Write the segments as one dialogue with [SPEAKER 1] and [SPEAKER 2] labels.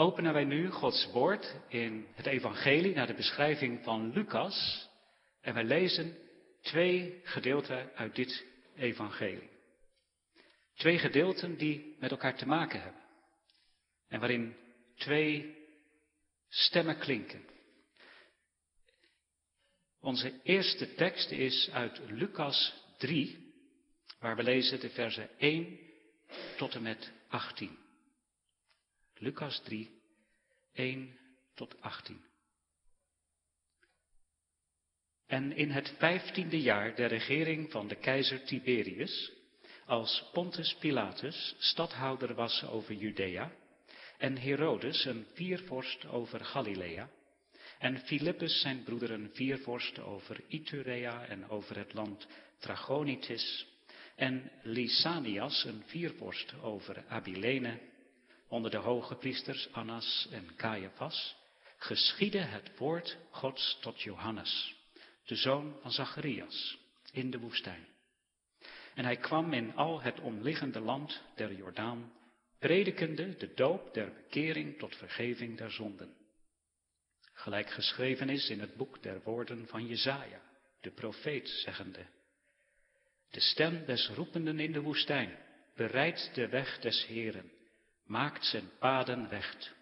[SPEAKER 1] openen wij nu Gods woord in het evangelie naar de beschrijving van Lucas. En wij lezen twee gedeelten uit dit evangelie. Twee gedeelten die met elkaar te maken hebben. En waarin twee stemmen klinken. Onze eerste tekst is uit Lucas 3, waar we lezen de versen 1 tot en met 18. Lucas 3, 1 tot 18. En in het vijftiende jaar der regering van de keizer Tiberius, als Pontus Pilatus stadhouder was over Judea, en Herodes een viervorst over Galilea, en Filippus zijn broeder een viervorst over Iturea en over het land Trachonitis, en Lysanias een viervorst over Abilene, onder de hoge priesters Annas en Caiaphas, geschiedde het woord Gods tot Johannes, de zoon van Zacharias, in de woestijn. En hij kwam in al het omliggende land der Jordaan, predikende de doop der bekering tot vergeving der zonden. Gelijk geschreven is in het boek der woorden van Jezaja, de profeet, zeggende, De stem des roependen in de woestijn, bereidt de weg des Heren, maakt zijn paden recht.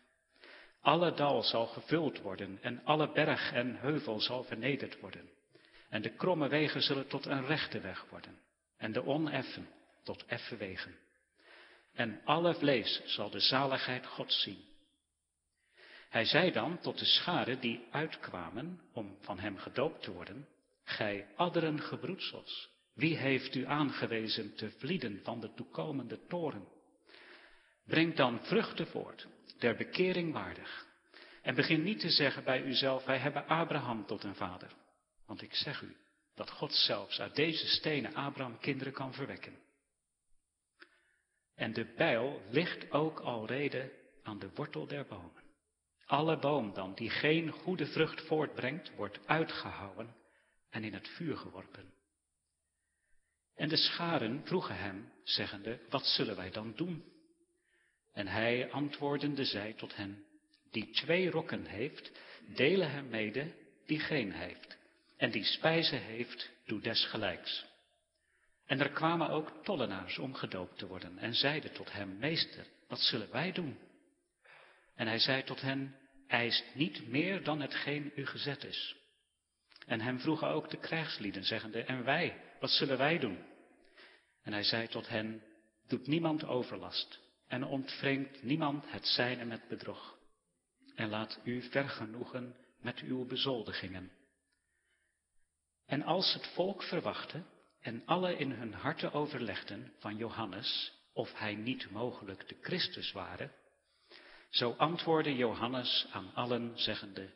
[SPEAKER 1] Alle dal zal gevuld worden en alle berg en heuvel zal vernederd worden. En de kromme wegen zullen tot een rechte weg worden en de oneffen tot effen wegen. En alle vlees zal de zaligheid Gods zien. Hij zei dan tot de scharen die uitkwamen om van hem gedoopt te worden, gij adderen gebroedsels, wie heeft u aangewezen te vlieden van de toekomende toren? Breng dan vruchten voort, der bekering waardig. En begin niet te zeggen bij uzelf, wij hebben Abraham tot een vader. Want ik zeg u, dat God zelfs uit deze stenen Abraham kinderen kan verwekken. En de bijl ligt ook alrede aan de wortel der bomen. Alle boom dan die geen goede vrucht voortbrengt, wordt uitgehouwen en in het vuur geworpen. En de scharen vroegen hem, zeggende, wat zullen wij dan doen? En hij antwoordende zei tot hen, die twee rokken heeft, delen hem mede die geen heeft. En die spijze heeft, doe desgelijks. En er kwamen ook tollenaars om gedoopt te worden en zeiden tot hem, meester, wat zullen wij doen? En hij zei tot hen, eist niet meer dan hetgeen u gezet is. En hem vroegen ook de krijgslieden, zeggende, en wij, wat zullen wij doen? En hij zei tot hen, doet niemand overlast en ontvreemdt niemand het zijne met bedrog. En laat u vergenoegen met uw bezoldigingen. En als het volk verwachtte en alle in hun harten overlegden van Johannes of hij niet mogelijk de Christus ware, zo antwoordde Johannes aan allen zeggende,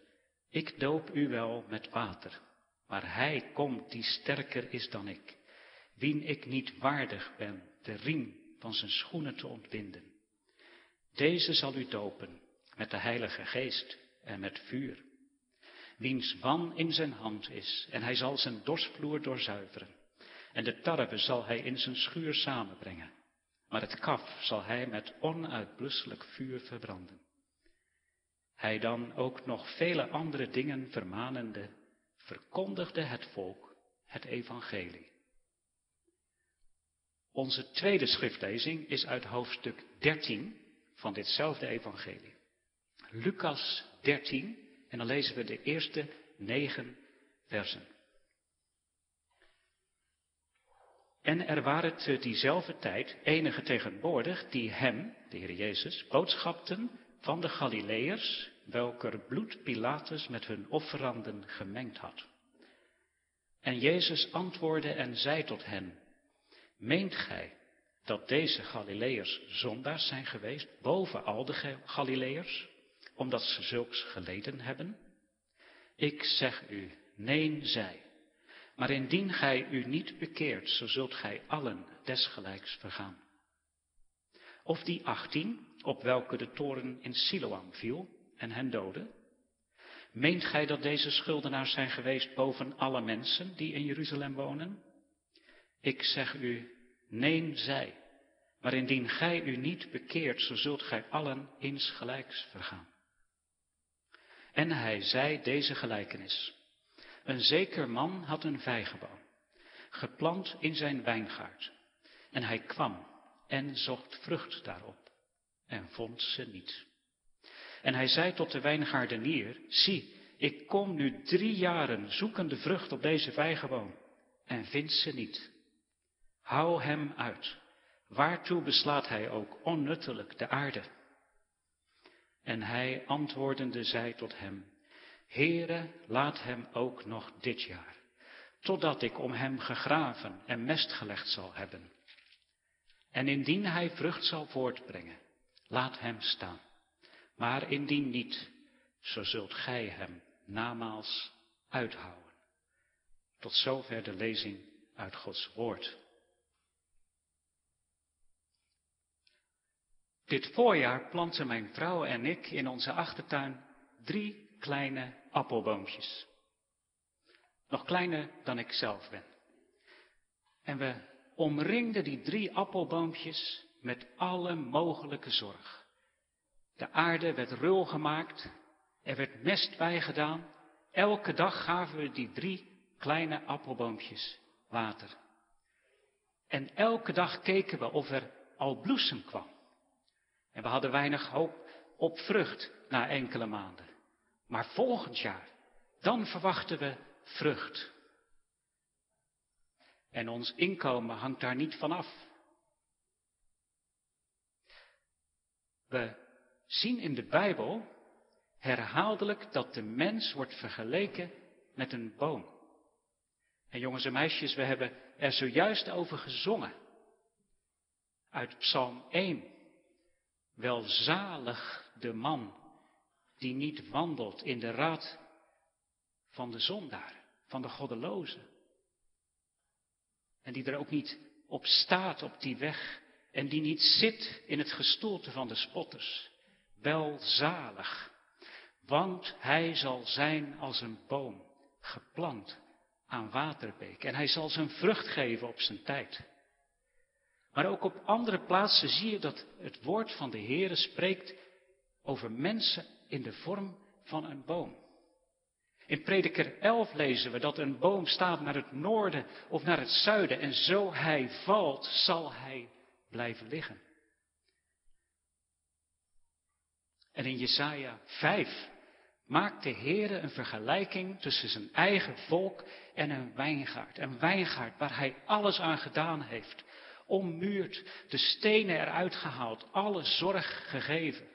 [SPEAKER 1] ik doop u wel met water, maar hij komt die sterker is dan ik, wien ik niet waardig ben de riem van zijn schoenen te ontwinden. Deze zal u dopen met de Heilige Geest en met vuur wiens wan in zijn hand is, en hij zal zijn dorsvloer doorzuiveren. En de tarwe zal hij in zijn schuur samenbrengen, maar het kaf zal hij met onuitblusselijk vuur verbranden. Hij dan ook nog vele andere dingen vermanende, verkondigde het volk het evangelie. Onze tweede schriftlezing is uit hoofdstuk 13 van ditzelfde evangelie. Lucas 13, en dan lezen we de eerste negen versen. En er waren te diezelfde tijd enige tegenwoordig die hem, de Heer Jezus, boodschapten van de Galileërs, welker bloed Pilatus met hun offeranden gemengd had. En Jezus antwoordde en zei tot hen, meent gij dat deze Galileërs zondaars zijn geweest boven al de Galileërs? omdat ze zulks geleden hebben? Ik zeg u, nee zij. Maar indien gij u niet bekeert, zo zult gij allen desgelijks vergaan. Of die achttien, op welke de toren in Siloam viel en hen doodde? Meent gij dat deze schuldenaars zijn geweest boven alle mensen die in Jeruzalem wonen? Ik zeg u, nee zij. Maar indien gij u niet bekeert, zo zult gij allen insgelijks vergaan. En hij zei deze gelijkenis. Een zeker man had een vijgenboom, geplant in zijn wijngaard. En hij kwam en zocht vrucht daarop, en vond ze niet. En hij zei tot de wijngaardenier, zie, ik kom nu drie jaren zoekende vrucht op deze vijgenboom, en vind ze niet. Hou hem uit. Waartoe beslaat hij ook onnuttelijk de aarde? En hij antwoordende zei tot hem, Heere, laat hem ook nog dit jaar, totdat ik om hem gegraven en mest gelegd zal hebben. En indien hij vrucht zal voortbrengen, laat hem staan. Maar indien niet, zo zult gij hem namaals uithouden. Tot zover de lezing uit Gods woord. Dit voorjaar planten mijn vrouw en ik in onze achtertuin drie kleine appelboompjes. Nog kleiner dan ik zelf ben. En we omringden die drie appelboompjes met alle mogelijke zorg. De aarde werd rul gemaakt, er werd mest bijgedaan. Elke dag gaven we die drie kleine appelboompjes water. En elke dag keken we of er al bloesem kwam. En we hadden weinig hoop op vrucht na enkele maanden. Maar volgend jaar, dan verwachten we vrucht. En ons inkomen hangt daar niet van af. We zien in de Bijbel herhaaldelijk dat de mens wordt vergeleken met een boom. En jongens en meisjes, we hebben er zojuist over gezongen. Uit Psalm 1. Welzalig de man die niet wandelt in de raad van de zondaar, van de goddeloze. En die er ook niet op staat op die weg en die niet zit in het gestoelte van de spotters. Welzalig, want hij zal zijn als een boom, geplant aan waterbeek en hij zal zijn vrucht geven op zijn tijd. Maar ook op andere plaatsen zie je dat het woord van de Heere spreekt over mensen in de vorm van een boom. In Prediker 11 lezen we dat een boom staat naar het noorden of naar het zuiden en zo hij valt, zal hij blijven liggen. En in Jesaja 5 maakt de Heere een vergelijking tussen zijn eigen volk en een wijngaard. Een wijngaard waar hij alles aan gedaan heeft. Ommuurd, de stenen eruit gehaald, alle zorg gegeven.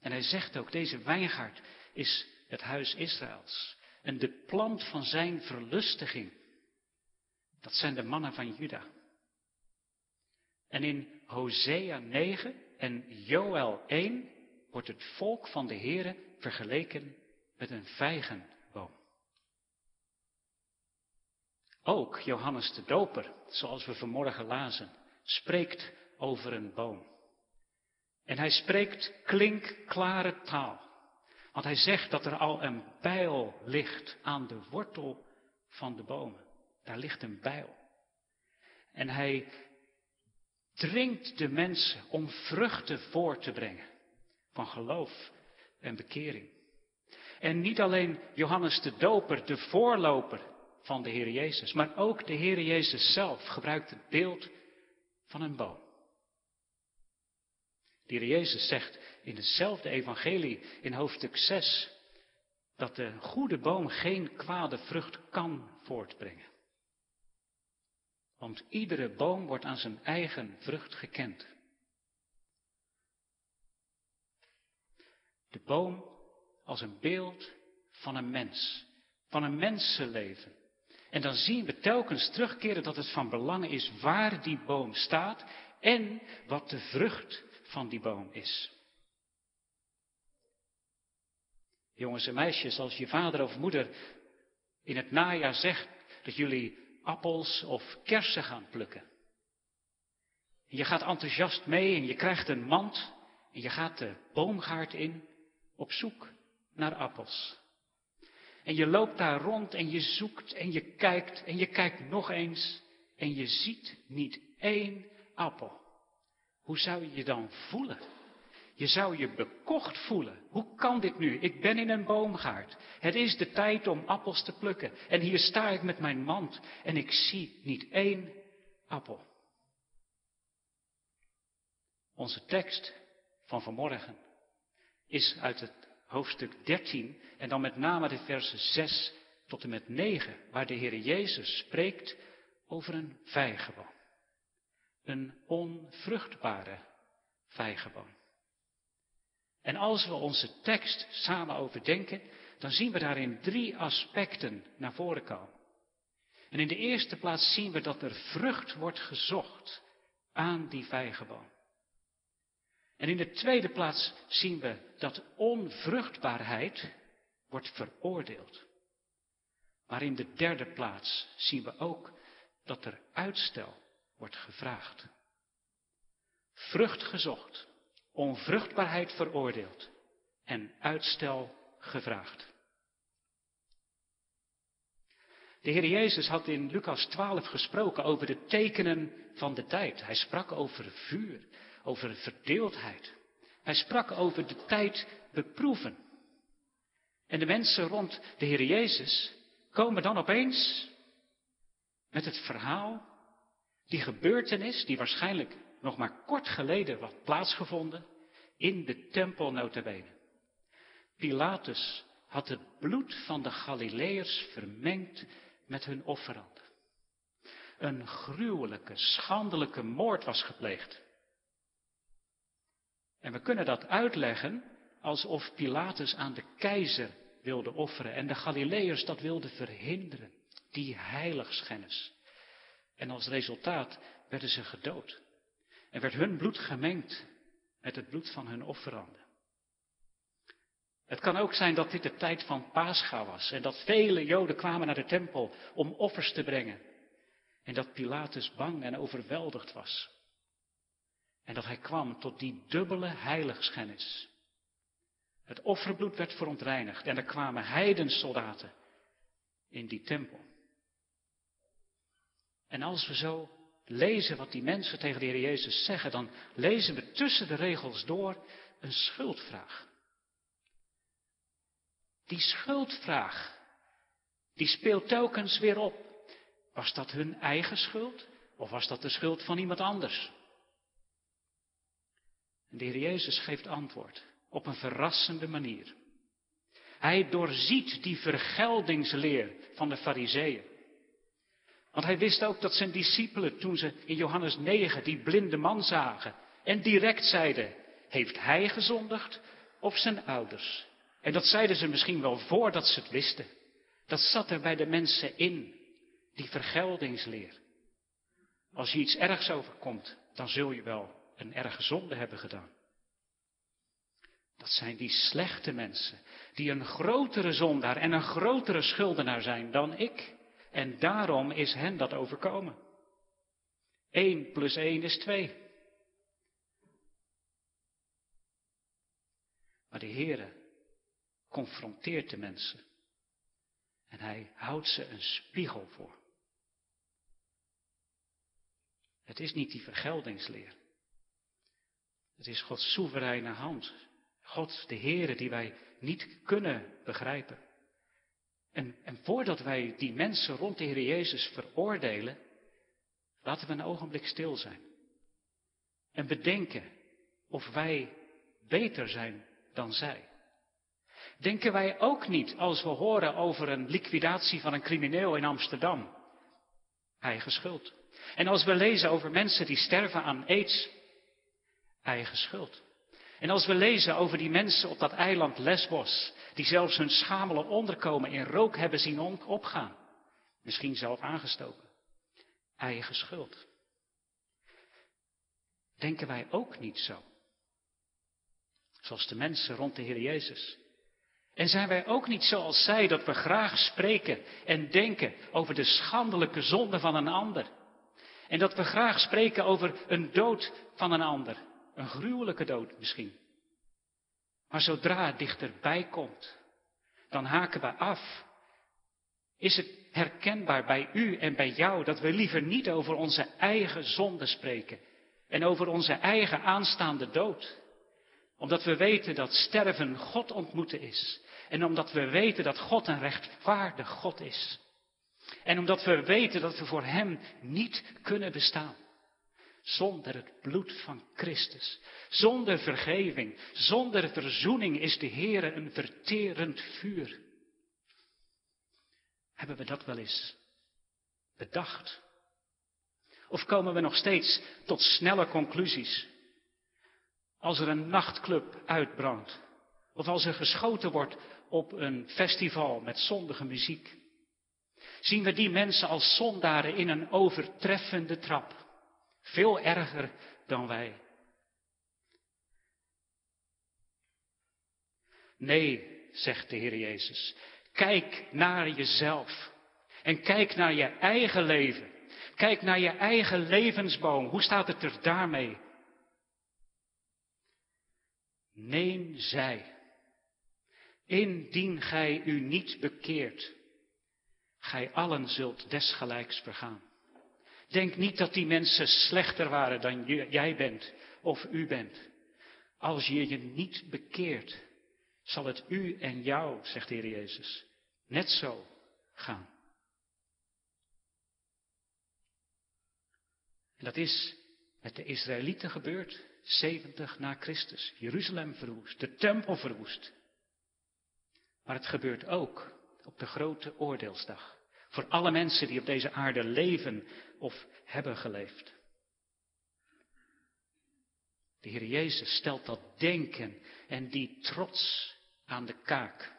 [SPEAKER 1] En hij zegt ook, deze wijngaard is het huis Israëls. En de plant van zijn verlustiging, dat zijn de mannen van Juda. En in Hosea 9 en Joel 1 wordt het volk van de Here vergeleken met een vijgenboom. Ook Johannes de Doper, zoals we vanmorgen lazen, spreekt over een boom. En hij spreekt klinkklare taal. Want hij zegt dat er al een bijl ligt aan de wortel van de bomen. Daar ligt een bijl. En hij dringt de mensen om vruchten voor te brengen van geloof en bekering. En niet alleen Johannes de Doper, de voorloper van de Heer Jezus, maar ook de Heer Jezus zelf gebruikt het beeld van een boom. De Heer Jezus zegt in hetzelfde evangelie in hoofdstuk 6 dat de goede boom geen kwade vrucht kan voortbrengen. Want iedere boom wordt aan zijn eigen vrucht gekend. De boom als een beeld van een mens, van een mensenleven. En dan zien we telkens terugkeren dat het van belang is waar die boom staat en wat de vrucht van die boom is. Jongens en meisjes, als je vader of moeder in het najaar zegt dat jullie appels of kersen gaan plukken. En je gaat enthousiast mee en je krijgt een mand en je gaat de boomgaard in op zoek naar appels. En je loopt daar rond en je zoekt en je kijkt en je kijkt nog eens en je ziet niet één appel. Hoe zou je je dan voelen? Je zou je bekocht voelen. Hoe kan dit nu? Ik ben in een boomgaard. Het is de tijd om appels te plukken. En hier sta ik met mijn mand en ik zie niet één appel. Onze tekst van vanmorgen is uit het hoofdstuk 13 en dan met name de versen 6 tot en met 9, waar de Heer Jezus spreekt over een vijgenboom. Een onvruchtbare vijgenboom. En als we onze tekst samen overdenken, dan zien we daarin drie aspecten naar voren komen. En in de eerste plaats zien we dat er vrucht wordt gezocht aan die vijgenboom. En in de tweede plaats zien we dat onvruchtbaarheid wordt veroordeeld. Maar in de derde plaats zien we ook dat er uitstel wordt gevraagd. Vrucht gezocht, onvruchtbaarheid veroordeeld en uitstel gevraagd. De Heer Jezus had in Lucas 12 gesproken over de tekenen van de tijd. Hij sprak over vuur, over verdeeldheid. Hij sprak over de tijd beproeven. En de mensen rond de Heer Jezus komen dan opeens met het verhaal, die gebeurtenis, die waarschijnlijk nog maar kort geleden had plaatsgevonden, in de tempel notabene. Pilatus had het bloed van de Galileërs vermengd met hun offeranden. Een gruwelijke, schandelijke moord was gepleegd. En we kunnen dat uitleggen alsof Pilatus aan de keizer wilde offeren en de Galileërs dat wilden verhinderen, die heiligschennis. En als resultaat werden ze gedood. En werd hun bloed gemengd met het bloed van hun offeranden. Het kan ook zijn dat dit de tijd van Pascha was en dat vele Joden kwamen naar de tempel om offers te brengen. En dat Pilatus bang en overweldigd was. En dat hij kwam tot die dubbele heiligschennis. Het offerbloed werd verontreinigd en er kwamen heidensoldaten in die tempel. En als we zo lezen wat die mensen tegen de Heer Jezus zeggen, dan lezen we tussen de regels door een schuldvraag. Die schuldvraag, die speelt telkens weer op. Was dat hun eigen schuld of was dat de schuld van iemand anders? En de Heer Jezus geeft antwoord op een verrassende manier. Hij doorziet die vergeldingsleer van de Fariseeën. Want hij wist ook dat zijn discipelen, toen ze in Johannes 9 die blinde man zagen en direct zeiden, heeft hij gezondigd of zijn ouders? En dat zeiden ze misschien wel voordat ze het wisten. Dat zat er bij de mensen in, die vergeldingsleer. Als je iets ergs overkomt, dan zul je wel een erge zonde hebben gedaan. Dat zijn die slechte mensen, die een grotere zondaar en een grotere schuldenaar zijn dan ik. En daarom is hen dat overkomen. 1 plus 1 is 2. Maar de Heere confronteert de mensen. En hij houdt ze een spiegel voor. Het is niet die vergeldingsleer. Het is Gods soevereine hand. God, de Heere, die wij niet kunnen begrijpen. En, en voordat wij die mensen rond de Heer Jezus veroordelen, laten we een ogenblik stil zijn. En bedenken of wij beter zijn dan zij. Denken wij ook niet als we horen over een liquidatie van een crimineel in Amsterdam? Eigen schuld. En als we lezen over mensen die sterven aan aids? Eigen schuld. En als we lezen over die mensen op dat eiland Lesbos, die zelfs hun schamele onderkomen in rook hebben zien opgaan, misschien zelf aangestoken, eigen schuld. Denken wij ook niet zo? Zoals de mensen rond de Heer Jezus. En zijn wij ook niet zoals zij dat we graag spreken en denken over de schandelijke zonde van een ander? En dat we graag spreken over een dood van een ander. Een gruwelijke dood misschien. Maar zodra het dichterbij komt, dan haken we af. Is het herkenbaar bij u en bij jou dat we liever niet over onze eigen zonde spreken En over onze eigen aanstaande dood. Omdat we weten dat sterven God ontmoeten is. En omdat we weten dat God een rechtvaardig God is. En omdat we weten dat we voor Hem niet kunnen bestaan. Zonder het bloed van Christus. Zonder vergeving. Zonder verzoening is de Heer een verterend vuur. Hebben we dat wel eens bedacht? Of komen we nog steeds tot snelle conclusies? Als er een nachtclub uitbrandt. Of als er geschoten wordt op een festival met zondige muziek. Zien we die mensen als zondaren in een overtreffende trap. Veel erger dan wij. Nee, zegt de Heer Jezus. Kijk naar jezelf. En kijk naar je eigen leven. Kijk naar je eigen levensboom. Hoe staat het er daarmee? Neem zij. Indien gij u niet bekeert, gij allen zult desgelijks vergaan. Denk niet dat die mensen slechter waren dan jij bent of u bent. Als je je niet bekeert, zal het u en jou, zegt de Heer Jezus, net zo gaan. En dat is met de Israëlieten gebeurd, 70 na Christus. Jeruzalem verwoest, de tempel verwoest. Maar het gebeurt ook op de grote oordeelsdag. Voor alle mensen die op deze aarde leven of hebben geleefd. De Heer Jezus stelt dat denken en die trots aan de kaak.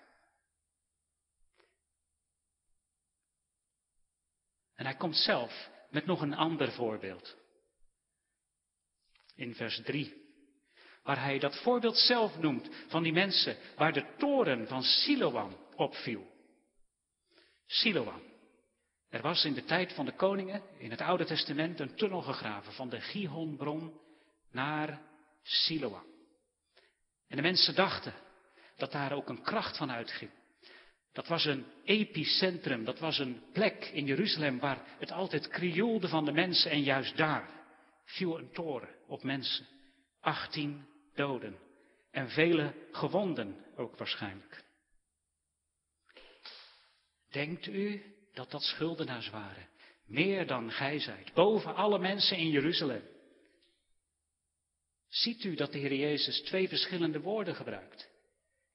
[SPEAKER 1] En hij komt zelf met nog een ander voorbeeld. In vers 3. Waar hij dat voorbeeld zelf noemt van die mensen waar de toren van Siloam opviel. Siloam. Er was in de tijd van de koningen in het Oude Testament een tunnel gegraven van de Gihonbron naar Siloam. En de mensen dachten dat daar ook een kracht van uitging. Dat was een epicentrum, dat was een plek in Jeruzalem waar het altijd krioelde van de mensen en juist daar viel een toren op mensen. 18 doden en vele gewonden ook waarschijnlijk. Denkt u dat dat schuldenaars waren. Meer dan gij zijt. Boven alle mensen in Jeruzalem. Ziet u dat de Heer Jezus twee verschillende woorden gebruikt?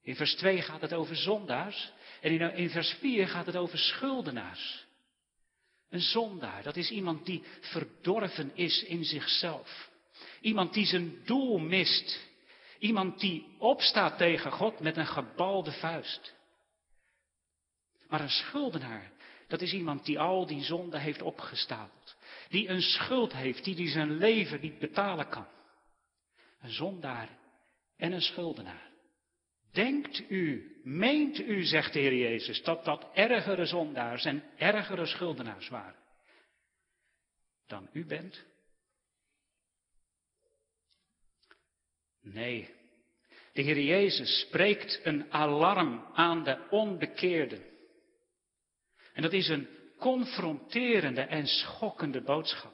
[SPEAKER 1] In vers 2 gaat het over zondaars en in, vers 4 gaat het over schuldenaars. Een zondaar, dat is iemand die verdorven is in zichzelf. Iemand die zijn doel mist. Iemand die opstaat tegen God met een gebalde vuist. Maar een schuldenaar, dat is iemand die al die zonden heeft opgestapeld. Die een schuld heeft, die, die zijn leven niet betalen kan. Een zondaar en een schuldenaar. Denkt u, meent u, zegt de Heer Jezus, dat dat ergere zondaars en ergere schuldenaars waren dan u bent? Nee, de Heer Jezus spreekt een alarm aan de onbekeerden. En dat is een confronterende en schokkende boodschap.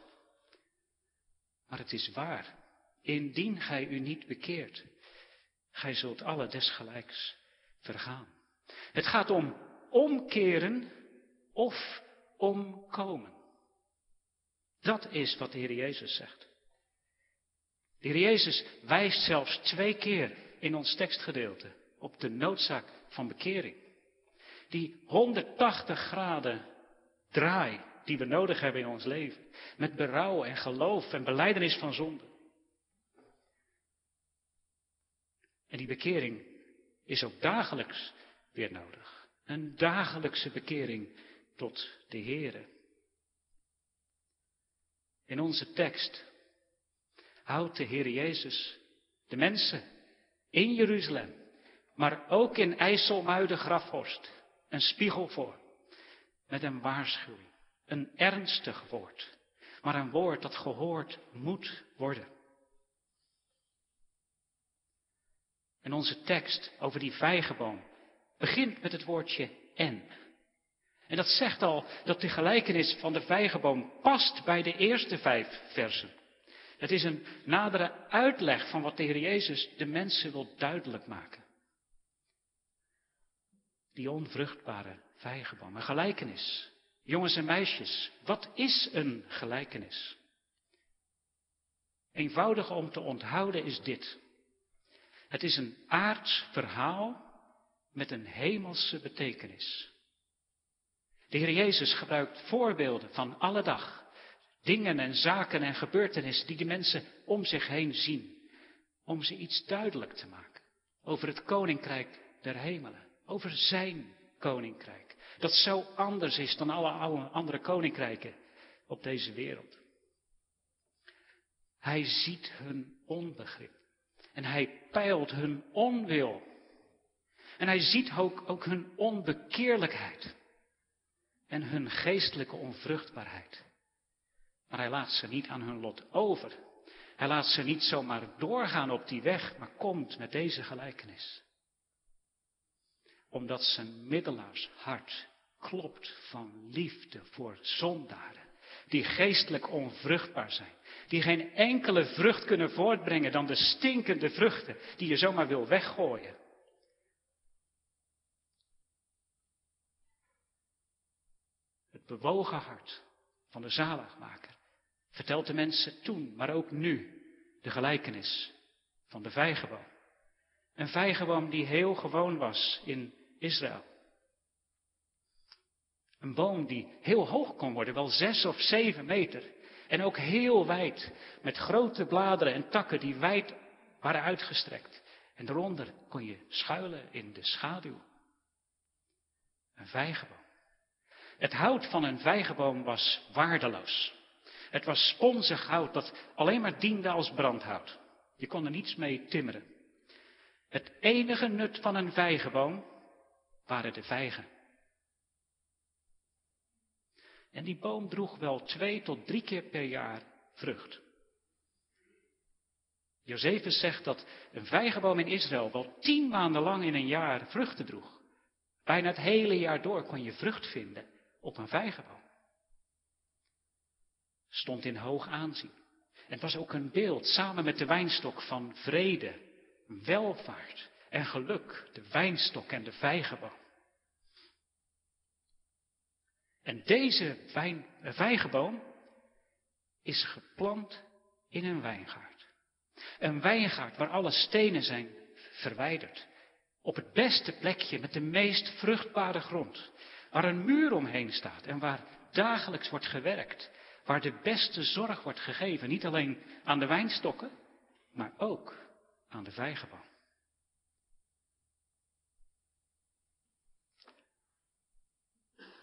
[SPEAKER 1] Maar het is waar. Indien gij u niet bekeert, gij zult alle desgelijks vergaan. Het gaat om omkeren of omkomen. Dat is wat de Heer Jezus zegt. De Heer Jezus wijst zelfs twee keer in ons tekstgedeelte op de noodzaak van bekering. Die 180 graden draai die we nodig hebben in ons leven. Met berouw en geloof en beleidenis van zonde. En die bekering is ook dagelijks weer nodig. Een dagelijkse bekering tot de Here. In onze tekst houdt de Heer Jezus de mensen in Jeruzalem, maar ook in IJsselmuiden Grafhorst een spiegel voor. Met een waarschuwing. Een ernstig woord. Maar een woord dat gehoord moet worden. En onze tekst over die vijgenboom begint met het woordje en. En dat zegt al dat de gelijkenis van de vijgenboom past bij de eerste vijf versen. Het is een nadere uitleg van wat de Heer Jezus de mensen wil duidelijk maken. Die onvruchtbare vijgenboom, een gelijkenis. Jongens en meisjes, wat is een gelijkenis? Eenvoudig om te onthouden is dit. Het is een aards verhaal met een hemelse betekenis. De Heer Jezus gebruikt voorbeelden van alle dag. Dingen en zaken en gebeurtenissen die de mensen om zich heen zien. Om ze iets duidelijk te maken. Over het koninkrijk der hemelen. Over zijn koninkrijk. Dat zo anders is dan alle andere koninkrijken op deze wereld. Hij ziet hun onbegrip. En hij peilt hun onwil. En hij ziet ook, ook hun onbekeerlijkheid. En hun geestelijke onvruchtbaarheid. Maar hij laat ze niet aan hun lot over. Hij laat ze niet zomaar doorgaan op die weg, maar komt met deze gelijkenis. Omdat zijn middelaarshart klopt van liefde voor zondaren, die geestelijk onvruchtbaar zijn, die geen enkele vrucht kunnen voortbrengen dan de stinkende vruchten die je zomaar wil weggooien. Het bewogen hart van de zaligmaker vertelt de mensen toen, maar ook nu, de gelijkenis van de vijgenboom. Een vijgenboom die heel gewoon was in Israël. Een boom die heel hoog kon worden, wel zes of zeven meter. En ook heel wijd, met grote bladeren en takken die wijd waren uitgestrekt. En daaronder kon je schuilen in de schaduw. Een vijgenboom. Het hout van een vijgenboom was waardeloos. Het was sponsig hout dat alleen maar diende als brandhout. Je kon er niets mee timmeren. Het enige nut van een vijgenboom waren de vijgen. En die boom droeg wel twee tot drie keer per jaar vrucht. Josephus zegt dat een vijgenboom in Israël wel tien maanden lang in een jaar vruchten droeg. Bijna het hele jaar door kon je vrucht vinden op een vijgenboom. Stond in hoog aanzien. En het was ook een beeld samen met de wijnstok van vrede, welvaart en geluk. De wijnstok en de vijgenboom. En deze eh, vijgenboom is geplant in een wijngaard. Een wijngaard waar alle stenen zijn verwijderd. Op het beste plekje met de meest vruchtbare grond. Waar een muur omheen staat en waar dagelijks wordt gewerkt. Waar de beste zorg wordt gegeven. Niet alleen aan de wijnstokken, maar ook aan de vijgenboom.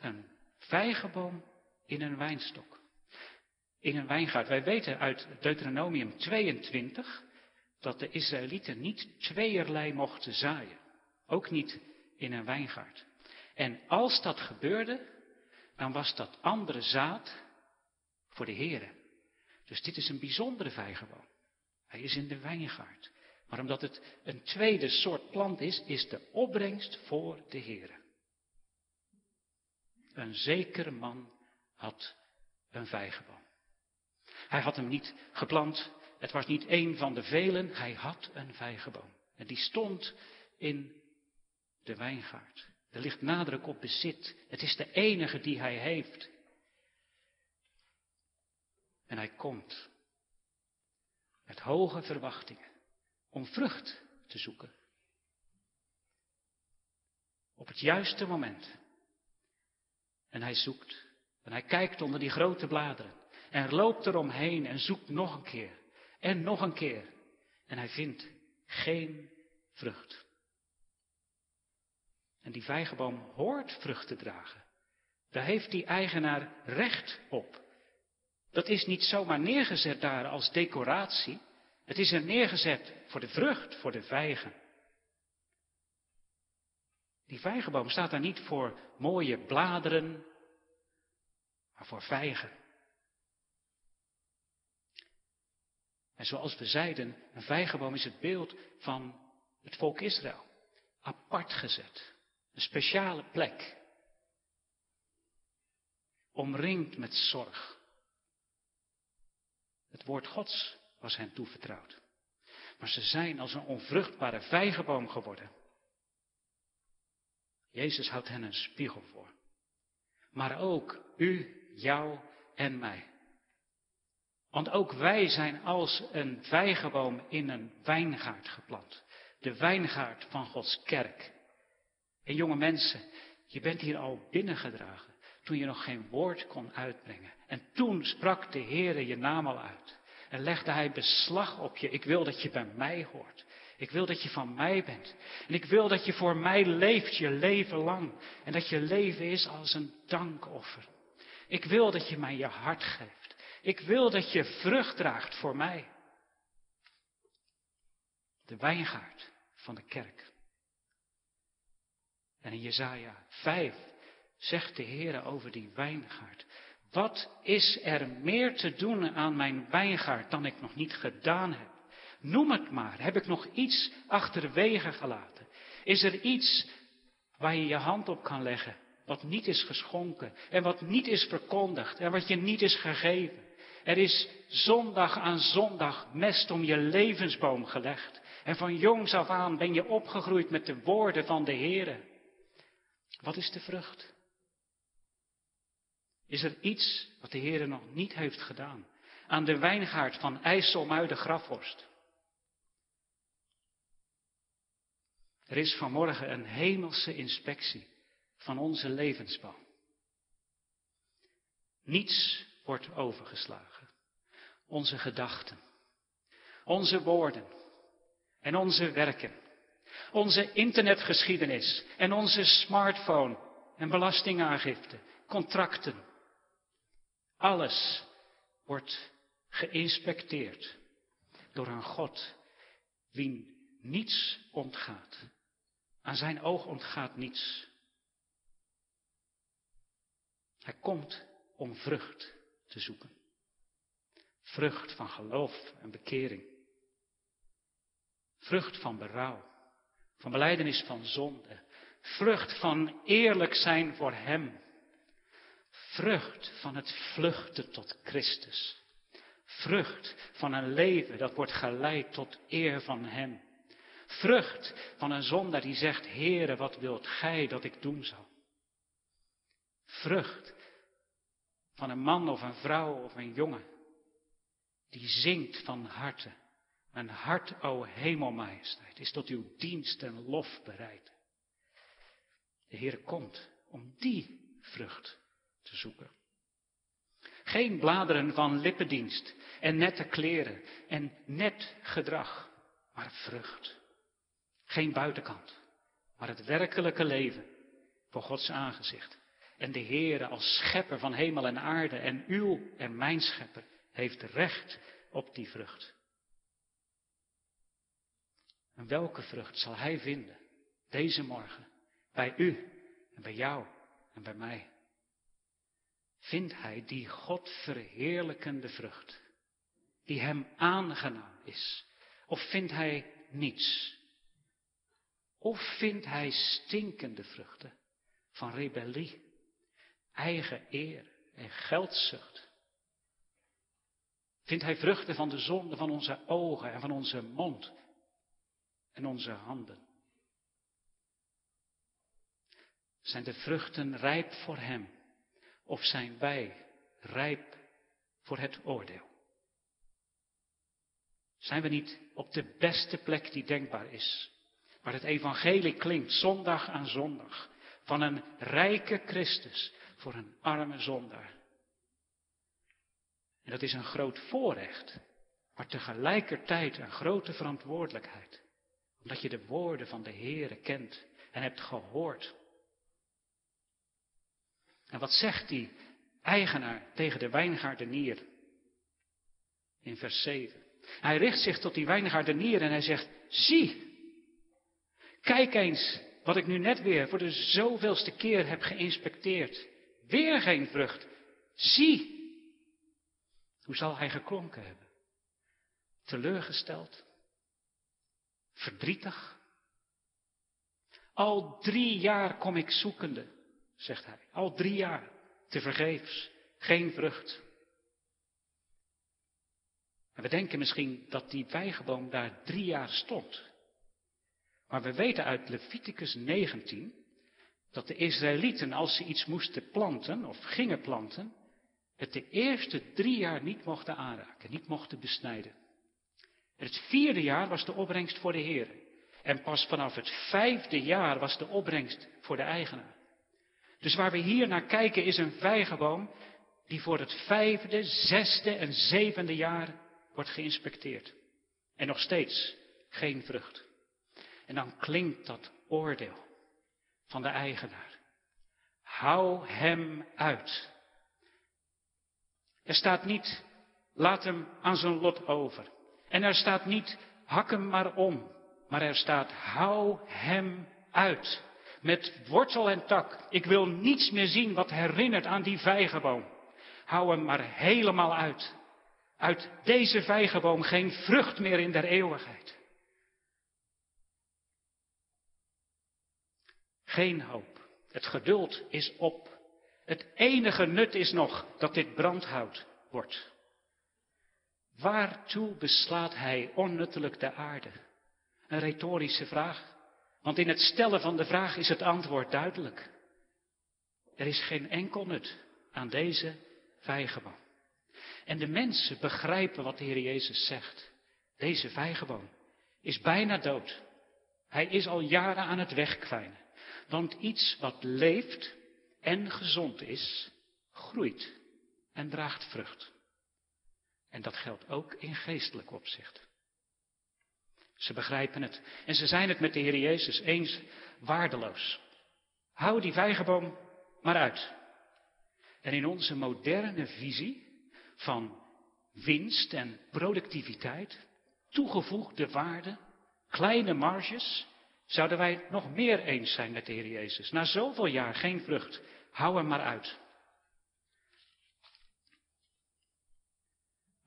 [SPEAKER 1] Een vijgenboom in een wijnstok. In een wijngaard. Wij weten uit Deuteronomium 22 dat de Israëlieten niet tweeërlei mochten zaaien. Ook niet in een wijngaard. En als dat gebeurde, dan was dat andere zaad voor de Heer. Dus dit is een bijzondere vijgenboom. Hij is in de wijngaard. Maar omdat het een tweede soort plant is, is de opbrengst voor de Heer. Een zekere man had een vijgenboom. Hij had hem niet geplant. Het was niet één van de velen. Hij had een vijgenboom. En die stond in de wijngaard. Er ligt nadruk op bezit. Het is de enige die hij heeft. En hij komt met hoge verwachtingen om vrucht te zoeken. Op het juiste moment en hij zoekt. En hij kijkt onder die grote bladeren. En loopt eromheen en zoekt nog een keer. En nog een keer. En hij vindt geen vrucht. En die vijgenboom hoort vrucht te dragen. Daar heeft die eigenaar recht op. Dat is niet zomaar neergezet daar als decoratie. Het is er neergezet voor de vrucht, voor de vijgen. Die vijgenboom staat daar niet voor mooie bladeren, maar voor vijgen. En zoals we zeiden, een vijgenboom is het beeld van het volk Israël. Apart gezet. Een speciale plek. Omringd met zorg. Het woord Gods was hen toevertrouwd. Maar ze zijn als een onvruchtbare vijgenboom geworden. Jezus houdt hen een spiegel voor. Maar ook u, jou en mij. Want ook wij zijn als een vijgenboom in een wijngaard geplant. De wijngaard van Gods kerk. En jonge mensen, je bent hier al binnengedragen toen je nog geen woord kon uitbrengen. En toen sprak de Heere je naam al uit. En legde hij beslag op je. Ik wil dat je bij mij hoort. Ik wil dat je van mij bent. En ik wil dat je voor mij leeft je leven lang. En dat je leven is als een dankoffer. Ik wil dat je mij je hart geeft. Ik wil dat je vrucht draagt voor mij. De wijngaard van de kerk. En in Jezaja 5 zegt de Heer over die wijngaard. Wat is er meer te doen aan mijn wijngaard dan ik nog niet gedaan heb? Noem het maar. Heb ik nog iets achterwege gelaten? Is er iets waar je je hand op kan leggen, wat niet is geschonken en wat niet is verkondigd en wat je niet is gegeven? Er is zondag aan zondag mest om je levensboom gelegd. En van jongs af aan ben je opgegroeid met de woorden van de Heere. Wat is de vrucht? Is er iets wat de Heer nog niet heeft gedaan? Aan de wijngaard van IJsselmuiden de Grafhorst. Er is vanmorgen een hemelse inspectie van onze levensboom. Niets wordt overgeslagen. Onze gedachten, onze woorden en onze werken, onze internetgeschiedenis en onze smartphone en belastingaangifte, contracten, alles wordt geïnspecteerd door een God wie niets ontgaat. Aan zijn oog ontgaat niets. Hij komt om vrucht te zoeken. Vrucht van geloof en bekering. Vrucht van berouw. Van beleidenis van zonde. Vrucht van eerlijk zijn voor Hem. Vrucht van het vluchten tot Christus. Vrucht van een leven dat wordt geleid tot eer van Hem. Vrucht van een zondaar die zegt, Heere, wat wilt gij dat ik doen zal? Vrucht van een man of een vrouw of een jongen die zingt van harte. Mijn hart, o hemelmajesteit, is tot uw dienst en lof bereid. De Heer komt om die vrucht te zoeken. Geen bladeren van lippendienst en nette kleren en net gedrag, maar vrucht. Geen buitenkant, maar het werkelijke leven voor Gods aangezicht. En de Heere als schepper van hemel en aarde en uw en mijn schepper heeft recht op die vrucht. En welke vrucht zal Hij vinden deze morgen bij u en bij jou en bij mij? Vindt Hij die God verheerlijkende vrucht, die Hem aangenaam is? Of vindt Hij niets? Of vindt Hij stinkende vruchten van rebellie, eigen eer en geldzucht? Vindt Hij vruchten van de zonde van onze ogen en van onze mond en onze handen? Zijn de vruchten rijp voor Hem of zijn wij rijp voor het oordeel? Zijn we niet op de beste plek die denkbaar is, waar het evangelie klinkt zondag aan zondag, van een rijke Christus voor een arme zondaar? En dat is een groot voorrecht, maar tegelijkertijd een grote verantwoordelijkheid. Omdat je de woorden van de Heere kent en hebt gehoord. En wat zegt die eigenaar tegen de wijngaardenier? In vers 7. Hij richt zich tot die wijngaardenier en hij zegt, zie, kijk eens wat ik nu net weer voor de zoveelste keer heb geïnspecteerd. Weer geen vrucht. Zie, hoe zal hij geklonken hebben? Teleurgesteld? Verdrietig? Al drie jaar kom ik zoekende, zegt hij. Al drie jaar, te vergeefs, geen vrucht. En we denken misschien dat die vijgenboom daar drie jaar stond. Maar we weten uit Leviticus 19 dat de Israëlieten, als ze iets moesten planten of gingen planten, het de eerste drie jaar niet mochten aanraken, niet mochten besnijden. Het vierde jaar was de opbrengst voor de Heer. En pas vanaf het vijfde jaar was de opbrengst voor de eigenaar. Dus waar we hier naar kijken is een vijgenboom die voor het vijfde, zesde en zevende jaar wordt geïnspecteerd. En nog steeds geen vrucht. En dan klinkt dat oordeel van de eigenaar. Hou hem uit. Er staat niet, laat hem aan zijn lot over. En er staat niet, hak hem maar om. Maar er staat, hou hem uit. Met wortel en tak. Ik wil niets meer zien wat herinnert aan die vijgenboom. Hou hem maar helemaal uit. Uit deze vijgenboom geen vrucht meer in der eeuwigheid. Geen hoop. Het geduld is op. Het enige nut is nog dat dit brandhout wordt. Waartoe beslaat hij onnuttelijk de aarde? Een retorische vraag. Want in het stellen van de vraag is het antwoord duidelijk. Er is geen enkel nut aan deze vijgenboom. En de mensen begrijpen wat de Heer Jezus zegt. Deze vijgenboom is bijna dood. Hij is al jaren aan het wegkwijnen. Want iets wat leeft en gezond is, groeit en draagt vrucht. En dat geldt ook in geestelijk opzicht. Ze begrijpen het en ze zijn het met de Heer Jezus eens waardeloos. Hou die vijgenboom maar uit. En in onze moderne visie van winst en productiviteit, toegevoegde waarde, kleine marges, zouden wij nog meer eens zijn met de Heer Jezus. Na zoveel jaar geen vrucht, hou hem maar uit.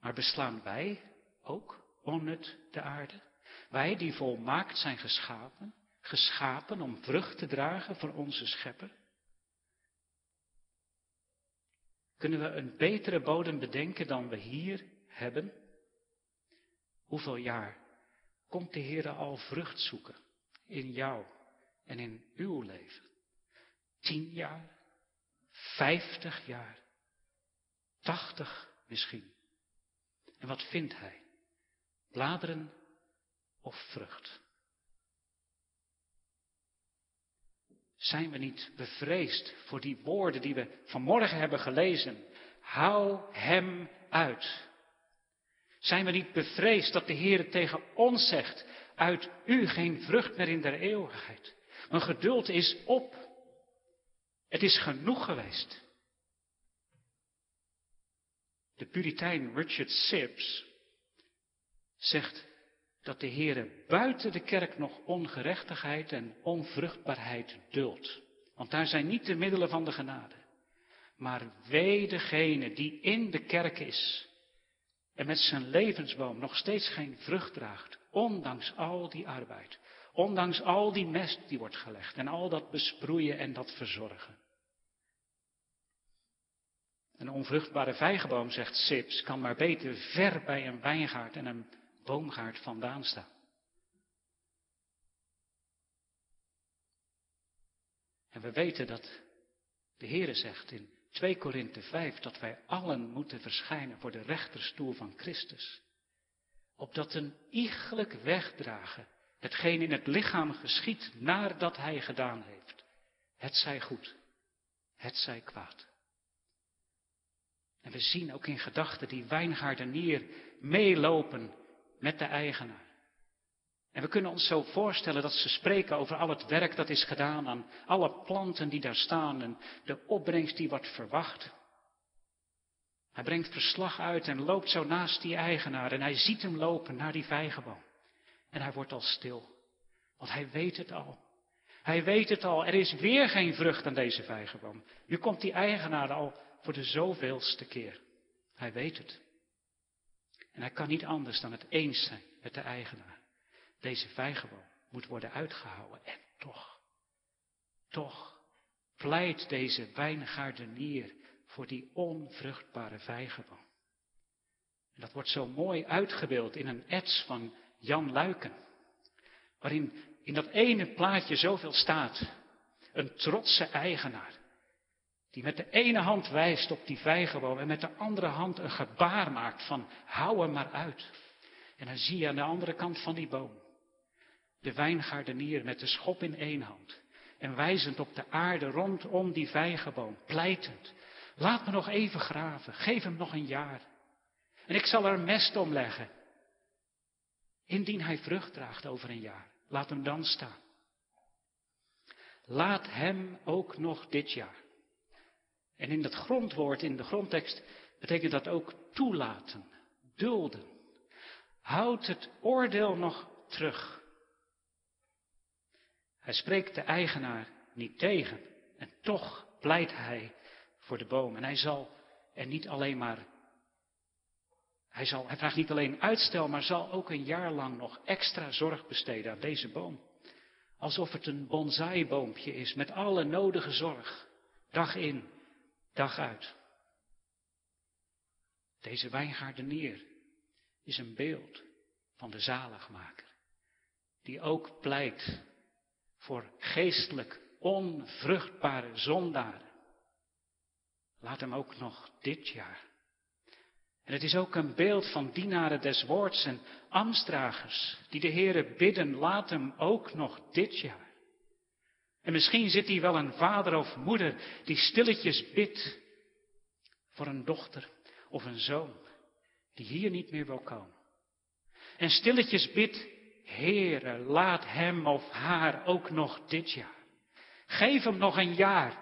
[SPEAKER 1] Maar beslaan wij ook onnut de aarde? Wij die volmaakt zijn geschapen, geschapen om vrucht te dragen voor onze schepper? Kunnen we een betere bodem bedenken dan we hier hebben? Hoeveel jaar komt de Heer al vrucht zoeken in jou en in uw leven? Tien jaar? Vijftig jaar? Tachtig misschien? En wat vindt hij? Bladeren of vrucht? Zijn we niet bevreesd voor die woorden die we vanmorgen hebben gelezen? Hou hem uit. Zijn we niet bevreesd dat de Heer tegen ons zegt, uit u geen vrucht meer in der eeuwigheid. Mijn geduld is op. Het is genoeg geweest. De puritein Richard Sibbs zegt dat de Heere buiten de kerk nog ongerechtigheid en onvruchtbaarheid duldt. Want daar zijn niet de middelen van de genade. Maar wee degene die in de kerk is en met zijn levensboom nog steeds geen vrucht draagt, ondanks al die arbeid, ondanks al die mest die wordt gelegd en al dat besproeien en dat verzorgen. Een onvruchtbare vijgenboom, zegt Sips, kan maar beter ver bij een wijngaard en een boomgaard vandaan staan. En we weten dat de Heere zegt in 2 Korinthe 5 dat wij allen moeten verschijnen voor de rechterstoel van Christus. Opdat een iegelijk wegdragen hetgeen in het lichaam geschiet nadat hij gedaan heeft. Het zij goed, het zij kwaad. En we zien ook in gedachten die wijngaardenier meelopen met de eigenaar. En we kunnen ons zo voorstellen dat ze spreken over al het werk dat is gedaan aan alle planten die daar staan en de opbrengst die wordt verwacht. Hij brengt verslag uit en loopt zo naast die eigenaar en hij ziet hem lopen naar die vijgenboom. En hij wordt al stil, want hij weet het al. Hij weet het al, er is weer geen vrucht aan deze vijgenboom. Nu komt die eigenaar al voor de zoveelste keer. Hij weet het. En hij kan niet anders dan het eens zijn met de eigenaar. Deze vijgenboom moet worden uitgehouden. En toch, toch pleit deze wijngaardenier voor die onvruchtbare vijgenboom. En dat wordt zo mooi uitgebeeld in een ets van Jan Luiken. Waarin in dat ene plaatje zoveel staat. Een trotse eigenaar. Die met de ene hand wijst op die vijgenboom en met de andere hand een gebaar maakt van hou hem maar uit. En dan zie je aan de andere kant van die boom de wijngaardenier met de schop in één hand en wijzend op de aarde rondom die vijgenboom, pleitend. Laat me nog even graven, geef hem nog een jaar. En ik zal er mest om leggen. Indien hij vrucht draagt over een jaar, laat hem dan staan. Laat hem ook nog dit jaar. En in dat grondwoord, in de grondtekst, betekent dat ook toelaten, dulden. Houd het oordeel nog terug. Hij spreekt de eigenaar niet tegen. En toch pleit hij voor de boom. En hij zal er niet alleen maar. Hij, zal, hij vraagt niet alleen uitstel, maar zal ook een jaar lang nog extra zorg besteden aan deze boom. Alsof het een bonsaiboompje is met alle nodige zorg. Dag in, dag uit. Deze wijngaardenier is een beeld van de zaligmaker. Die ook pleit voor geestelijk onvruchtbare zondaren. Laat hem ook nog dit jaar. En het is ook een beeld van dienaren des woords en ambtsdragers die de Heere bidden, laat hem ook nog dit jaar. En misschien zit hier wel een vader of moeder die stilletjes bidt voor een dochter of een zoon die hier niet meer wil komen. En stilletjes bidt Heere, laat hem of haar ook nog dit jaar. Geef hem nog een jaar,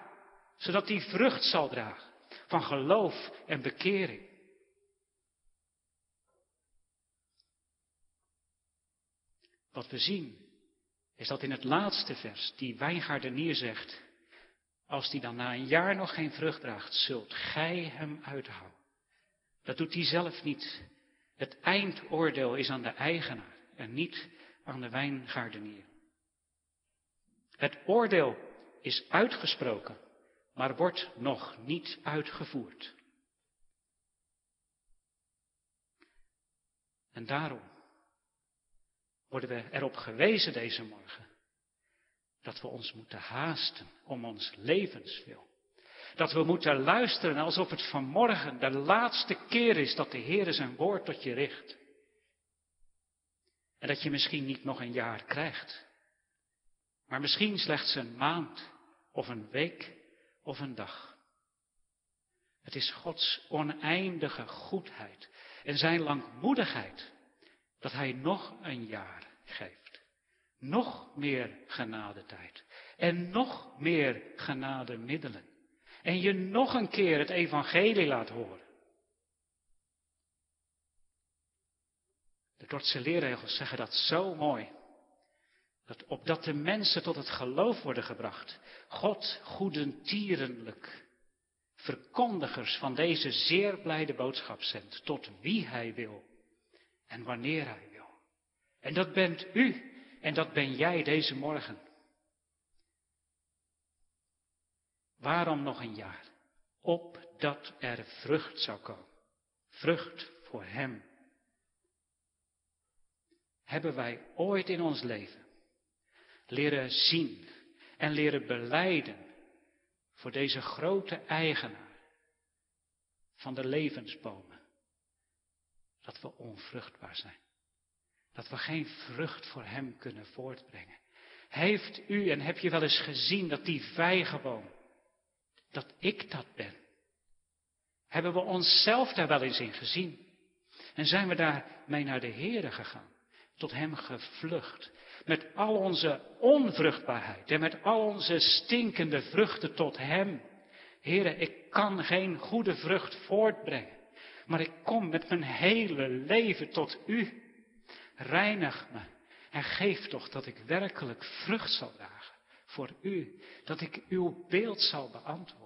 [SPEAKER 1] zodat hij vrucht zal dragen van geloof en bekering. Wat we zien is dat in het laatste vers die wijngaardenier zegt, als die dan na een jaar nog geen vrucht draagt, zult gij hem uithouden. Dat doet hij zelf niet. Het eindoordeel is aan de eigenaar en niet aan de wijngaardenier. Het oordeel is uitgesproken, maar wordt nog niet uitgevoerd. En daarom worden we erop gewezen deze morgen dat we ons moeten haasten om ons levenswil. Dat we moeten luisteren alsof het vanmorgen de laatste keer is dat de Heer zijn woord tot je richt. En dat je misschien niet nog een jaar krijgt, maar misschien slechts een maand of een week of een dag. Het is Gods oneindige goedheid en zijn langmoedigheid dat Hij nog een jaar geeft. Nog meer genadetijd en nog meer genademiddelen. En je nog een keer het evangelie laat horen. De Dordtse leerregels zeggen dat zo mooi. Dat opdat de mensen tot het geloof worden gebracht. God goedentierenlijk verkondigers van deze zeer blijde boodschap zendt. Tot wie hij wil en wanneer hij wil. En dat bent u en dat ben jij deze morgen. Waarom nog een jaar? Opdat er vrucht zou komen. Vrucht voor hem hebben wij ooit in ons leven leren zien en leren beleiden voor deze grote eigenaar van de levensbomen. Dat we onvruchtbaar zijn. Dat we geen vrucht voor Hem kunnen voortbrengen. Heeft u en heb je wel eens gezien dat die vijgenboom, dat ik dat ben? Hebben we onszelf daar wel eens in gezien? En zijn we daarmee naar de Here gegaan? tot Hem gevlucht. Met al onze onvruchtbaarheid en met al onze stinkende vruchten tot Hem. Heren, ik kan geen goede vrucht voortbrengen, maar ik kom met mijn hele leven tot U. Reinig me en geef toch dat ik werkelijk vrucht zal dragen voor U, dat ik Uw beeld zal beantwoorden.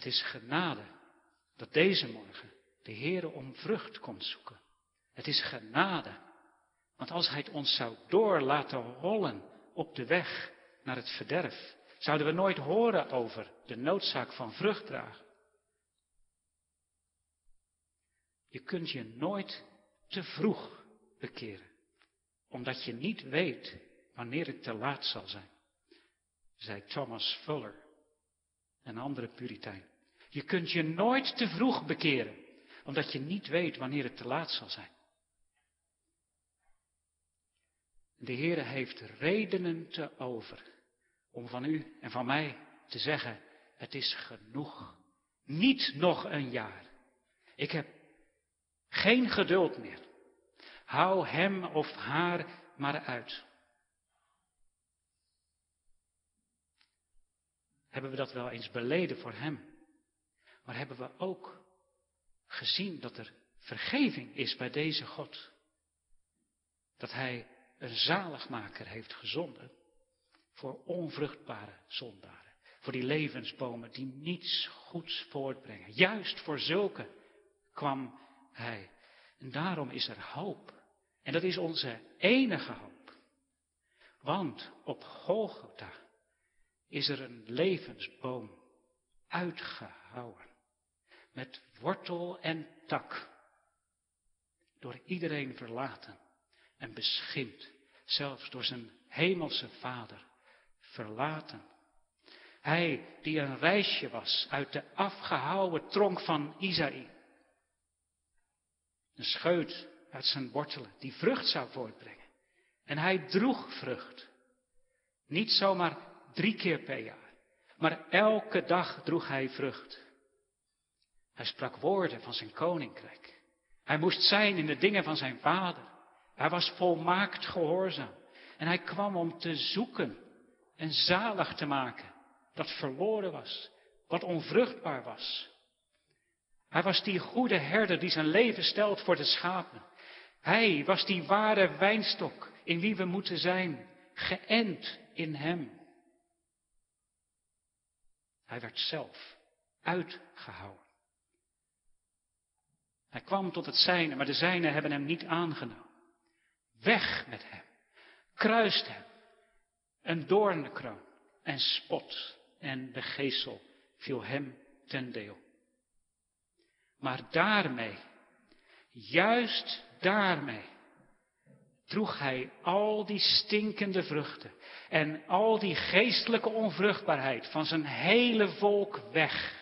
[SPEAKER 1] Het is genade dat deze morgen de Heere om vrucht komt zoeken. Het is genade. Want als Hij het ons zou door laten rollen op de weg naar het verderf. Zouden we nooit horen over de noodzaak van vrucht dragen. Je kunt je nooit te vroeg bekeren, omdat je niet weet wanneer het te laat zal zijn, zei Thomas Fuller, een andere puritein. Je kunt je nooit te vroeg bekeren, omdat je niet weet wanneer het te laat zal zijn. De Heere heeft redenen te over om van u en van mij te zeggen, het is genoeg. Niet nog een jaar. Ik heb geen geduld meer. Hou hem of haar maar uit. Hebben we dat wel eens beleden voor hem? Maar hebben we ook gezien dat er vergeving is bij deze God? Dat hij een zaligmaker heeft gezonden voor onvruchtbare zondaren. Voor die levensbomen die niets goeds voortbrengen. Juist voor zulke kwam hij. En daarom is er hoop. En dat is onze enige hoop. Want op Golgotha is er een levensboom uitgehouwen. Met wortel en tak. Door iedereen verlaten en beschimpt. Zelfs door zijn hemelse vader verlaten. Hij die een reisje was uit de afgehouwen tronk van Isaïe. Een scheut uit zijn wortelen die vrucht zou voortbrengen. En hij droeg vrucht. Niet zomaar drie keer per jaar, maar elke dag droeg hij vrucht. Hij sprak woorden van zijn koninkrijk. Hij moest zijn in de dingen van zijn vader. Hij was volmaakt gehoorzaam. En hij kwam om te zoeken en zalig te maken dat verloren was, wat onvruchtbaar was. Hij was die goede herder die zijn leven stelt voor de schapen. Hij was die ware wijnstok in wie we moeten zijn, geënt in hem. Hij werd zelf uitgehouden. Hij kwam tot het zijne, maar de zijnen hebben hem niet aangenomen. Weg met hem. Kruist hem. Een doornkroon en spot en de geestel viel hem ten deel. Maar daarmee, juist daarmee, droeg hij al die stinkende vruchten en al die geestelijke onvruchtbaarheid van zijn hele volk weg.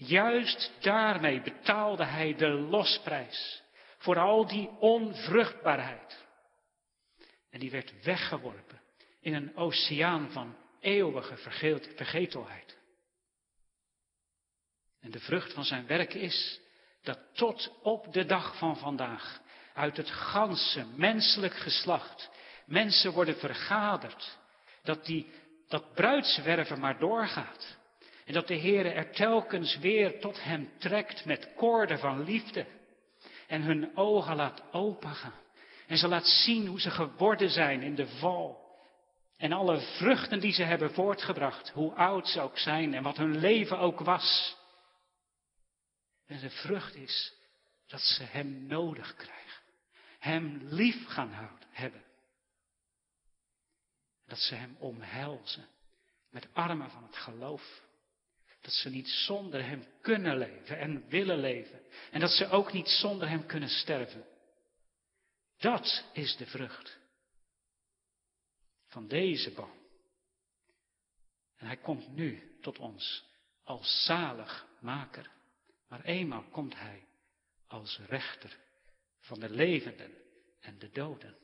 [SPEAKER 1] Juist daarmee betaalde hij de losprijs voor al die onvruchtbaarheid. En die werd weggeworpen in een oceaan van eeuwige vergetelheid. En de vrucht van zijn werk is dat tot op de dag van vandaag uit het ganse menselijk geslacht mensen worden vergaderd. Dat die, dat bruidswerven maar doorgaat. En dat de Heere er telkens weer tot hem trekt met koorden van liefde. En hun ogen laat opengaan. En ze laat zien hoe ze geworden zijn in de val. En alle vruchten die ze hebben voortgebracht, hoe oud ze ook zijn en wat hun leven ook was. En de vrucht is dat ze Hem nodig krijgen. Hem lief gaan houden, hebben. Dat ze Hem omhelzen met armen van het geloof. Dat ze niet zonder Hem kunnen leven en willen leven. En dat ze ook niet zonder Hem kunnen sterven. Dat is de vrucht van deze boom. En hij komt nu tot ons als zaligmaker. Maar eenmaal komt hij als rechter van de levenden en de doden.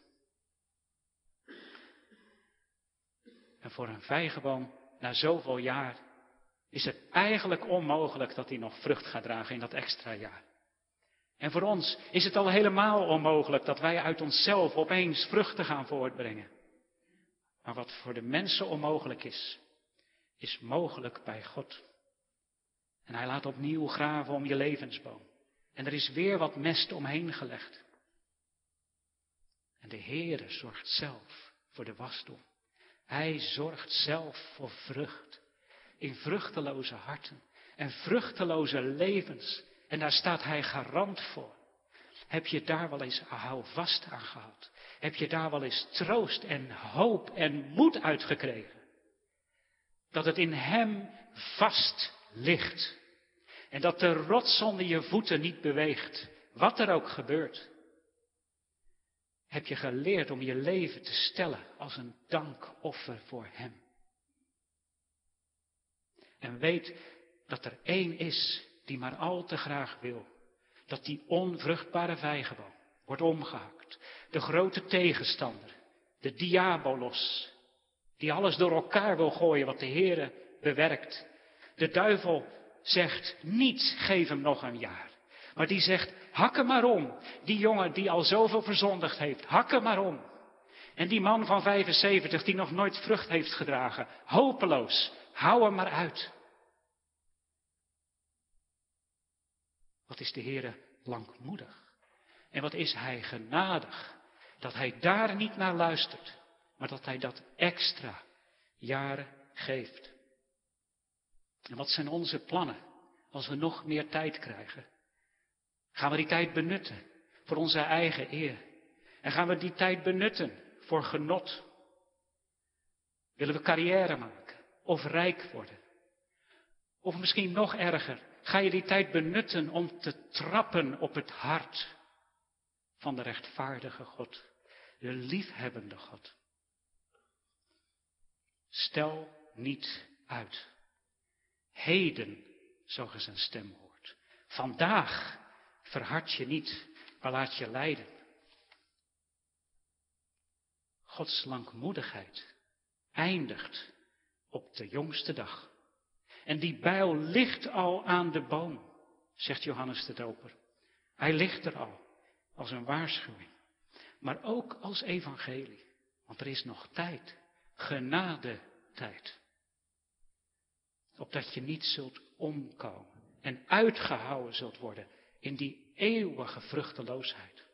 [SPEAKER 1] En voor een vijgenboom, na zoveel jaar, is het eigenlijk onmogelijk dat hij nog vrucht gaat dragen in dat extra jaar. En voor ons is het al helemaal onmogelijk dat wij uit onszelf opeens vruchten gaan voortbrengen. Maar wat voor de mensen onmogelijk is, is mogelijk bij God. En hij laat opnieuw graven om je levensboom. En er is weer wat mest omheen gelegd. En de Heere zorgt zelf voor de wasdom. Hij zorgt zelf voor vrucht. In vruchteloze harten en vruchteloze levens. En daar staat hij garant voor. Heb je daar wel eens vast aan gehad? Heb je daar wel eens troost en hoop en moed uitgekregen? Dat het in Hem vast ligt. En dat de rots onder je voeten niet beweegt, wat er ook gebeurt. Heb je geleerd om je leven te stellen als een dankoffer voor Hem. En weet dat er één is die maar al te graag wil dat die onvruchtbare vijgenboom wordt omgehakt. De grote tegenstander, de diabolos, die alles door elkaar wil gooien wat de Heere bewerkt. De duivel zegt niet, geef hem nog een jaar. Maar die zegt, hak hem maar om. Die jongen die al zoveel verzondigd heeft, hak hem maar om. En die man van 75 die nog nooit vrucht heeft gedragen, hopeloos, hou hem maar uit. Wat is de Heere langmoedig? En wat is Hij genadig? Dat Hij daar niet naar luistert, maar dat Hij dat extra jaren geeft. En wat zijn onze plannen als we nog meer tijd krijgen? Gaan we die tijd benutten voor onze eigen eer? En gaan we die tijd benutten voor genot? Willen we carrière maken of rijk worden? Of misschien nog erger, ga je die tijd benutten om te trappen op het hart van de rechtvaardige God, de liefhebbende God. Stel niet uit. Heden, zo je zijn stem hoort. Vandaag verhard je niet, maar laat je leiden. Gods langmoedigheid eindigt op de jongste dag. En die bijl ligt al aan de boom, zegt Johannes de Doper. Hij ligt er al, als een waarschuwing. Maar ook als evangelie. Want er is nog tijd. Genade tijd. Opdat je niet zult omkomen. En uitgehouden zult worden in die eeuwige vruchteloosheid.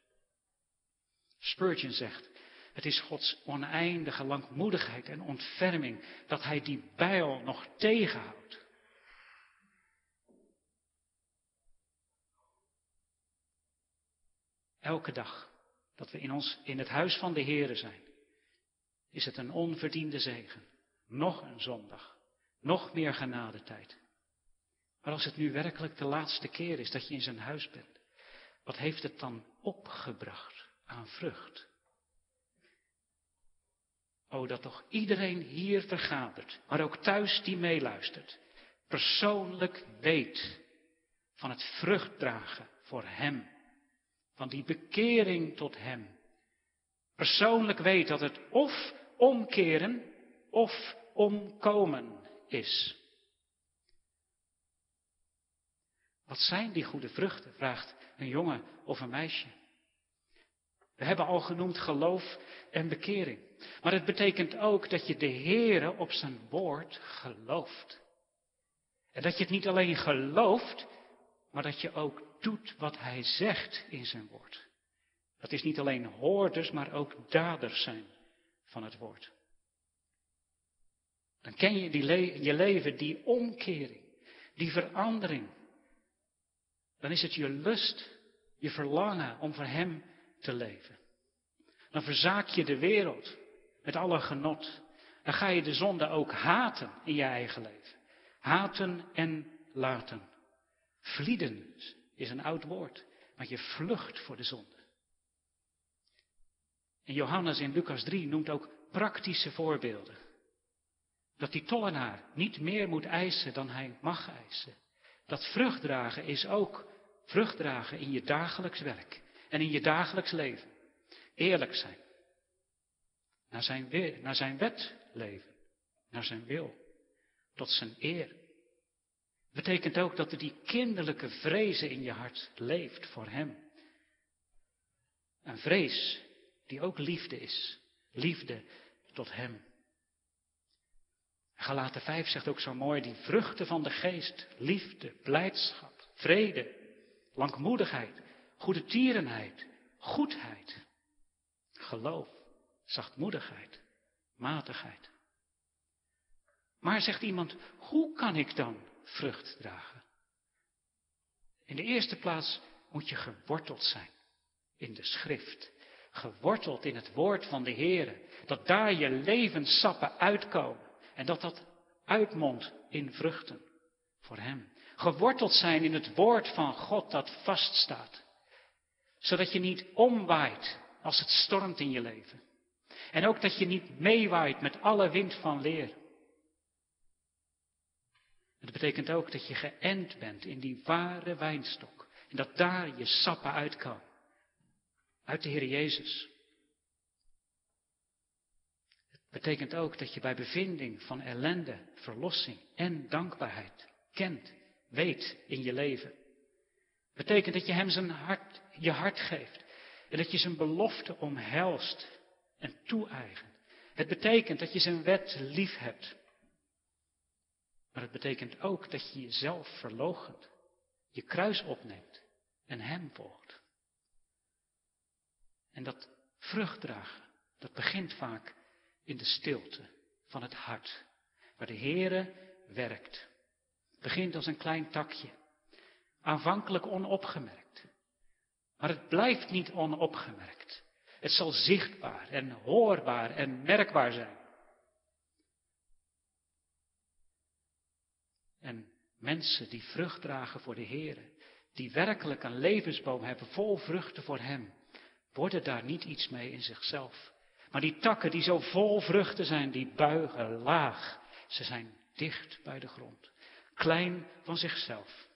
[SPEAKER 1] Spurgeon zegt, het is Gods oneindige langmoedigheid en ontferming dat Hij die bijl nog tegenhoudt. Elke dag dat we in, ons, in het huis van de Here zijn, is het een onverdiende zegen. Nog een zondag, nog meer genadetijd. Maar als het nu werkelijk de laatste keer is dat je in zijn huis bent, wat heeft het dan opgebracht aan vrucht? O, dat toch iedereen hier vergadert, maar ook thuis die meeluistert, persoonlijk weet van het vruchtdragen voor Hem van die bekering tot Hem. Persoonlijk weet dat het of omkeren of omkomen is. Wat zijn die goede vruchten? vraagt een jongen of een meisje. We hebben al genoemd geloof en bekering. Maar het betekent ook dat je de Heere op zijn woord gelooft. En dat je het niet alleen gelooft, maar dat je ook doet wat hij zegt in zijn woord. Dat is niet alleen hoorders, maar ook daders zijn van het woord. Dan ken je die je leven, die omkering, die verandering. Dan is het je lust, je verlangen om voor Hem te leven. Dan verzaak je de wereld met alle genot. Dan ga je de zonde ook haten in je eigen leven. Haten en laten. Vlieden is een oud woord, maar je vlucht voor de zonde. En Johannes in Lucas 3 noemt ook praktische voorbeelden. Dat die tollenaar niet meer moet eisen dan hij mag eisen. Dat vruchtdragen is ook vruchtdragen in je dagelijks werk en in je dagelijks leven. Eerlijk zijn. Naar zijn, naar zijn wet leven. Naar zijn wil. Tot zijn eer. Betekent ook dat er die kinderlijke vrezen in je hart leeft voor Hem. Een vrees die ook liefde is. Liefde tot Hem. Galaten 5 zegt ook zo mooi, die vruchten van de geest, liefde, blijdschap, vrede, langmoedigheid, goede tierenheid, goedheid, geloof, zachtmoedigheid, matigheid. Maar zegt iemand, hoe kan ik dan vrucht dragen. In de eerste plaats moet je geworteld zijn in de schrift. geworteld in het woord van de Heer, dat daar je levenssappen uitkomen en dat dat uitmondt in vruchten voor Hem. Geworteld zijn in het woord van God dat vaststaat, zodat je niet omwaait als het stormt in je leven. En ook dat je niet meewaait met alle wind van leer. Het betekent ook dat je geënt bent in die ware wijnstok. En dat daar je sappen uitkomen. Uit de Heer Jezus. Het betekent ook dat je bij bevinding van ellende, verlossing en dankbaarheid kent, weet in je leven. Het betekent dat je hem zijn hart, je hart geeft. En dat je zijn belofte omhelst en toe-eigent. Het betekent dat je zijn wet lief hebt. Maar het betekent ook dat je jezelf verloochent, je kruis opneemt en hem volgt. En dat vruchtdragen, dat begint vaak in de stilte van het hart, waar de Heere werkt. Het begint als een klein takje, aanvankelijk onopgemerkt. Maar het blijft niet onopgemerkt. Het zal zichtbaar en hoorbaar en merkbaar zijn. En mensen die vrucht dragen voor de Heer, die werkelijk een levensboom hebben vol vruchten voor Hem, worden daar niet iets mee in zichzelf. Maar die takken die zo vol vruchten zijn, die buigen laag. Ze zijn dicht bij de grond, klein van zichzelf.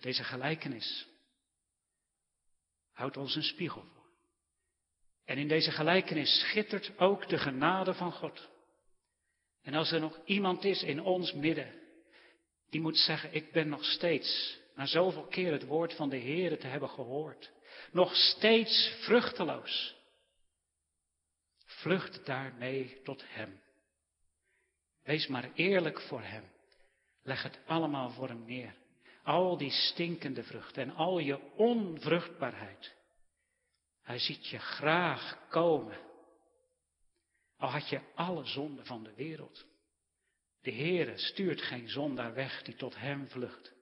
[SPEAKER 1] Deze gelijkenis houdt ons een spiegel voor. En in deze gelijkenis schittert ook de genade van God. En als er nog iemand is in ons midden, die moet zeggen, ik ben nog steeds, na zoveel keer het woord van de Heer te hebben gehoord, nog steeds vruchteloos. Vlucht daarmee tot Hem. Wees maar eerlijk voor Hem. Leg het allemaal voor Hem neer. Al die stinkende vruchten en al je onvruchtbaarheid. Hij ziet je graag komen. Al had je alle zonden van de wereld. De Heere stuurt geen zondaar weg die tot Hem vlucht.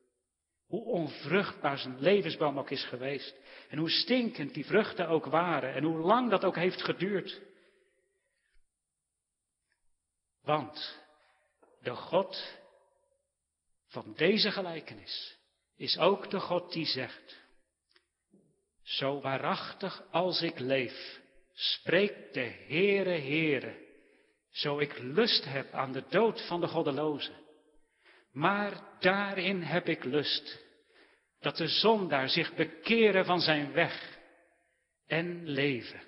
[SPEAKER 1] Hoe onvruchtbaar zijn levensboom ook is geweest. En hoe stinkend die vruchten ook waren. En hoe lang dat ook heeft geduurd. Want de God van deze gelijkenis is ook de God die zegt, zo waarachtig als ik leef, spreekt de Heere Heere, zo ik lust heb aan de dood van de goddeloze. Maar daarin heb ik lust, dat de zondaar zich bekeren van zijn weg en leven.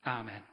[SPEAKER 1] Amen.